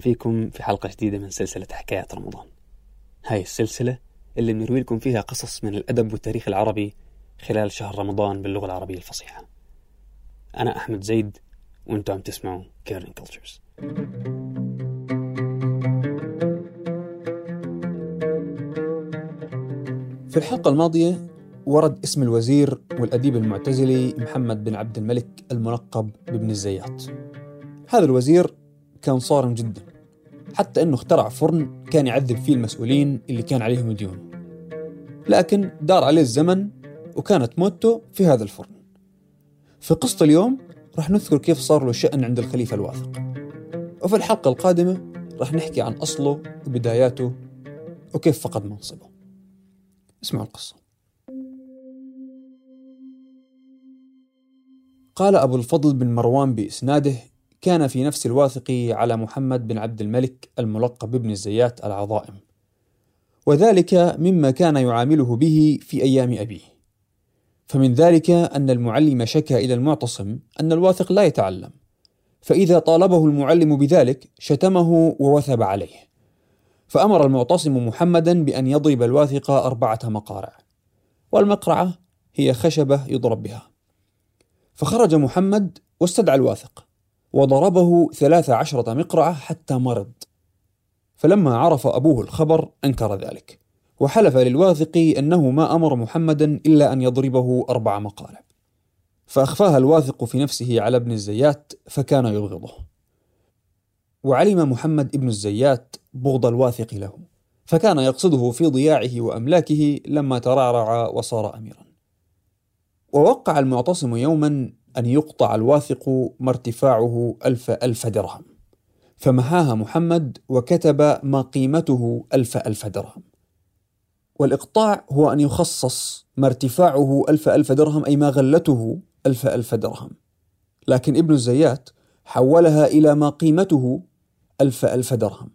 فيكم في حلقة جديدة من سلسلة حكايات رمضان. هاي السلسلة اللي بنروي لكم فيها قصص من الأدب والتاريخ العربي خلال شهر رمضان باللغة العربية الفصيحة. أنا أحمد زيد وأنتم عم تسمعوا Kerning Cultures في الحلقة الماضية ورد اسم الوزير والأديب المعتزلي محمد بن عبد الملك الملقب بابن الزيات. هذا الوزير كان صارم جدا. حتى إنه اخترع فرن كان يعذب فيه المسؤولين اللي كان عليهم ديون لكن دار عليه الزمن وكانت موته في هذا الفرن. في قصة اليوم راح نذكر كيف صار له شأن عند الخليفة الواثق. وفي الحلقة القادمة راح نحكي عن أصله وبداياته وكيف فقد منصبه. اسمعوا القصة. قال أبو الفضل بن مروان بإسناده كان في نفس الواثق على محمد بن عبد الملك الملقب بابن الزيات العظائم. وذلك مما كان يعامله به في أيام أبيه. فمن ذلك أن المعلم شكى إلى المعتصم أن الواثق لا يتعلم. فإذا طالبه المعلم بذلك شتمه ووثب عليه. فأمر المعتصم محمدا بأن يضرب الواثق أربعة مقارع. والمقرعة هي خشبة يضرب بها. فخرج محمد واستدعى الواثق. وضربه ثلاث عشرة مقرعة حتى مرض. فلما عرف أبوه الخبر أنكر ذلك. وحلف للواثق أنه ما أمر محمدا إلا أن يضربه أربع مقالع فأخفاها الواثق في نفسه على ابن الزيات فكان يبغضه وعلم محمد ابن الزيات بغض الواثق له. فكان يقصده في ضياعه وأملاكه لما ترعرع وصار أميرا. ووقع المعتصم يوما أن يقطع الواثق ما ارتفاعه ألف ألف درهم. فمحاها محمد وكتب ما قيمته ألف ألف درهم. والإقطاع هو أن يخصص ما ارتفاعه ألف ألف درهم أي ما غلته ألف ألف درهم. لكن ابن الزيات حولها إلى ما قيمته ألف ألف درهم.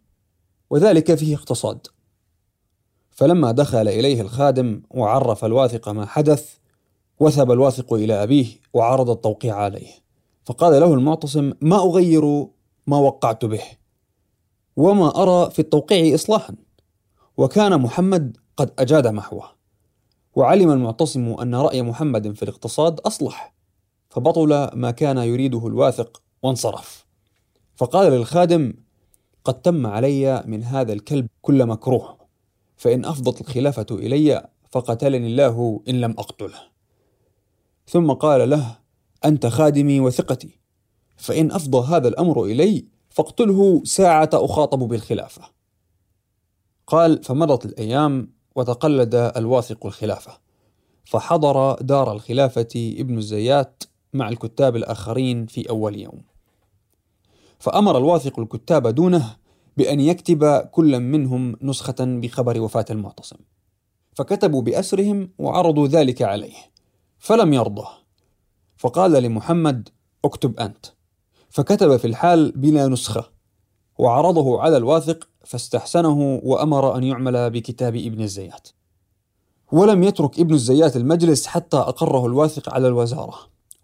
وذلك فيه اقتصاد. فلما دخل إليه الخادم وعرف الواثق ما حدث وثب الواثق إلى أبيه وعرض التوقيع عليه. فقال له المعتصم ما أغير ما وقعت به وما أرى في التوقيع إصلاحا. وكان محمد قد أجاد محوه. وعلم المعتصم أن رأي محمد في الاقتصاد أصلح فبطل ما كان يريده الواثق وانصرف. فقال للخادم قد تم علي من هذا الكلب كل مكروه فإن أفضت الخلافة إلي فقتلني الله إن لم أقتله. ثم قال له أنت خادمي وثقتي. فإن أفضى هذا الأمر إلي فاقتله ساعة أخاطب بالخلافة. قال فمضت الأيام وتقلد الواثق الخلافة. فحضر دار الخلافة ابن الزيات مع الكتاب الآخرين في أول يوم. فأمر الواثق الكتاب دونه بأن يكتب كل منهم نسخة بخبر وفاة المعتصم. فكتبوا بأسرهم وعرضوا ذلك عليه. فلم يرضى فقال لمحمد اكتب أنت. فكتب في الحال بلا نسخة وعرضه على الواثق فاستحسنه وأمر أن يعمل بكتاب ابن الزيات. ولم يترك ابن الزيات المجلس حتى أقره الواثق على الوزارة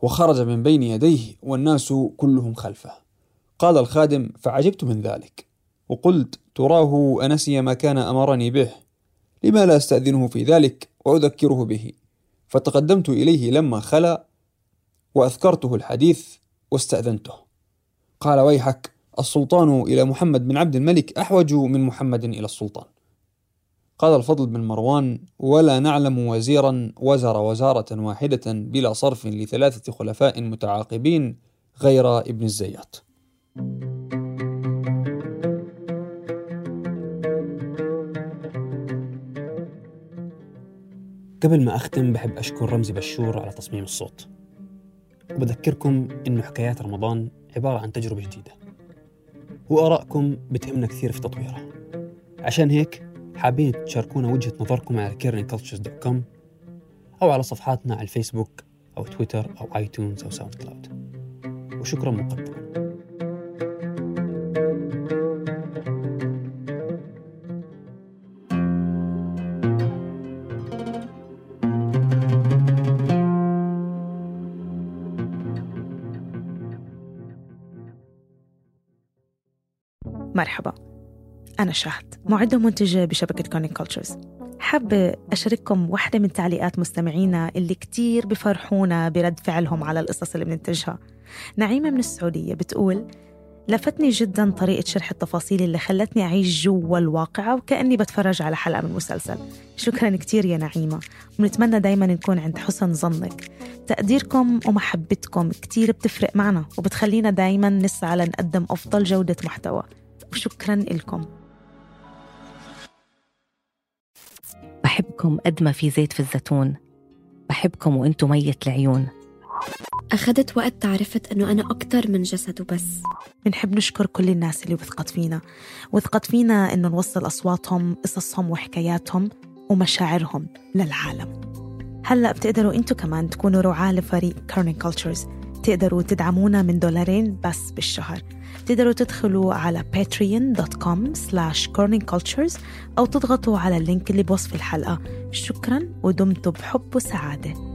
وخرج من بين يديه والناس كلهم خلفه. قال الخادم فعجبت من ذلك وقلت تراه أنسي ما كان أمرني به لما لا أستأذنه في ذلك وأذكره به. فتقدمت إليه لما خلا وأذكرته الحديث واستأذنته. قال ويحك السلطان إلى محمد بن عبد الملك أحوج من محمد إلى السلطان. قال الفضل بن مروان ولا نعلم وزيرا وزر وزارة واحدة بلا صرف لثلاثة خلفاء متعاقبين غير ابن الزيات. قبل ما أختم بحب أشكر رمزي بشور على تصميم الصوت. وبذكركم إنه حكايات رمضان عبارة عن تجربة جديدة وآرائكم بتهمنا كثير في تطويرها. عشان هيك حابين تشاركونا وجهة نظركم على kerningcultures.com أو على صفحاتنا على الفيسبوك أو تويتر أو iTunes أو SoundCloud. وشكرا مقدما. مرحبا. أنا شهد معدة ومنتجة بشبكة Kerning Cultures حابة أشارككم واحدة من تعليقات مستمعينا اللي كتير بفرحونا برد فعلهم على القصص اللي بننتجها. نعيمة من السعودية بتقول لفتني جدا طريقة شرح التفاصيل اللي خلتني أعيش جوا الواقعة وكأني بتفرج على حلقة من مسلسل. شكرا كتير يا نعيمة. ونتمنى دايما نكون عند حسن ظنك. تقديركم ومحبتكم كتير بتفرق معنا وبتخلينا دايما نسعى لنقدم أفضل جودة محتوى. وشكرا لكم. بحبكم قد ما في زيت في الزيتون. بحبكم وإنتو مية العيون. أخذت وقت تعرفت أنه أنا أكتر من جسد وبس. بنحب نشكر كل الناس اللي وثقت فينا. وثقت فينا إنه نوصل أصواتهم قصصهم وحكاياتهم ومشاعرهم للعالم. هلأ بتقدروا أنتوا كمان تكونوا رعاة لفريق كارنين كولتشرز تقدروا تدعمونا من دولارين بس بالشهر. تقدروا تدخلوا على patreon.com slash corningcultures أو تضغطوا على اللينك اللي بوصف الحلقة. شكرا ودمتم بحب وسعادة.